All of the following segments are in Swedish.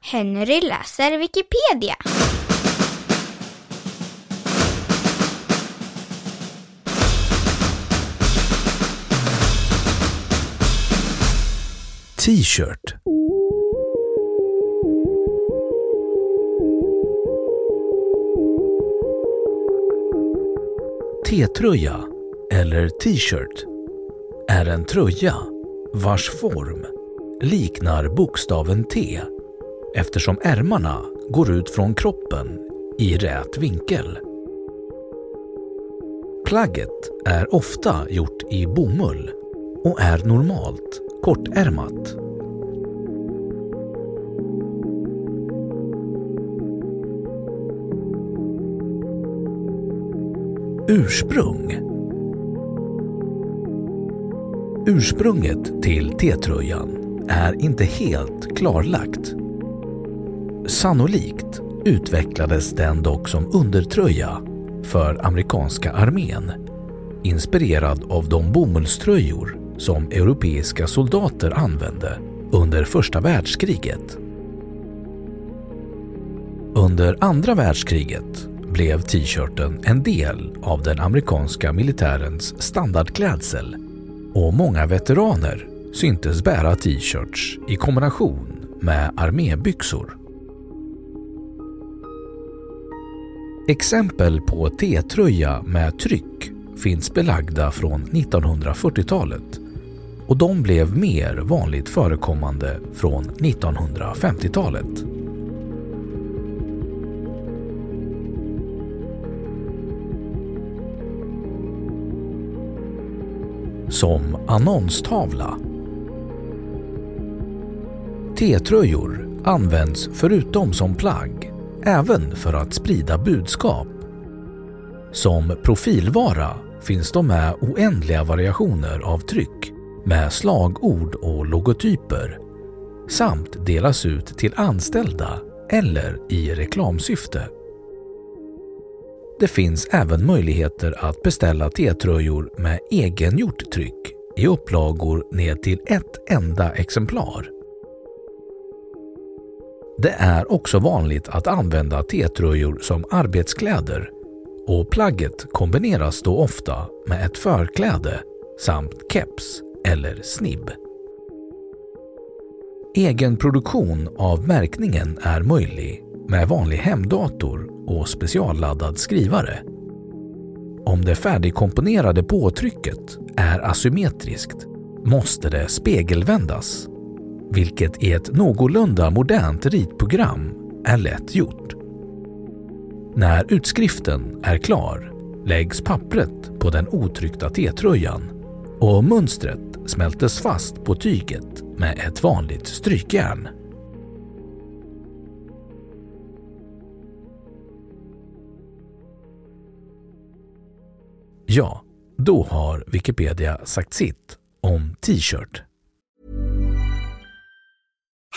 Henry läser Wikipedia. T-shirt. T-tröja eller t-shirt är en tröja vars form liknar bokstaven T eftersom ärmarna går ut från kroppen i rät vinkel. Plagget är ofta gjort i bomull och är normalt kortärmat. Ursprung Ursprunget till T-tröjan är inte helt klarlagt. Sannolikt utvecklades den dock som undertröja för amerikanska armén inspirerad av de bomullströjor som europeiska soldater använde under första världskriget. Under andra världskriget blev t-shirten en del av den amerikanska militärens standardklädsel och många veteraner syntes bära t-shirts i kombination med armébyxor. Exempel på T-tröja med tryck finns belagda från 1940-talet och de blev mer vanligt förekommande från 1950-talet. Som annonstavla. T-tröjor används förutom som plagg även för att sprida budskap. Som profilvara finns de med oändliga variationer av tryck med slagord och logotyper samt delas ut till anställda eller i reklamsyfte. Det finns även möjligheter att beställa T-tröjor med egengjort tryck i upplagor ned till ett enda exemplar. Det är också vanligt att använda T-tröjor som arbetskläder och plagget kombineras då ofta med ett förkläde samt keps eller snibb. Egenproduktion av märkningen är möjlig med vanlig hemdator och specialladdad skrivare. Om det färdigkomponerade påtrycket är asymmetriskt måste det spegelvändas, vilket i ett någorlunda modernt ritprogram är lätt gjort. När utskriften är klar läggs pappret på den otryckta T-tröjan och mönstret smältes fast på tyget med ett vanligt strykjärn. Ja, då har Wikipedia sagt sitt om t-shirt.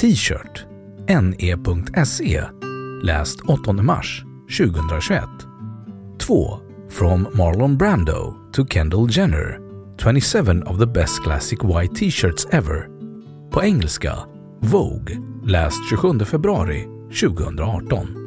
T-shirt. Ne.se Läst 8 mars 2021 2. From Marlon Brando to Kendall Jenner. 27 of the best classic white t-shirts ever. På engelska Vogue. Läst 27 februari 2018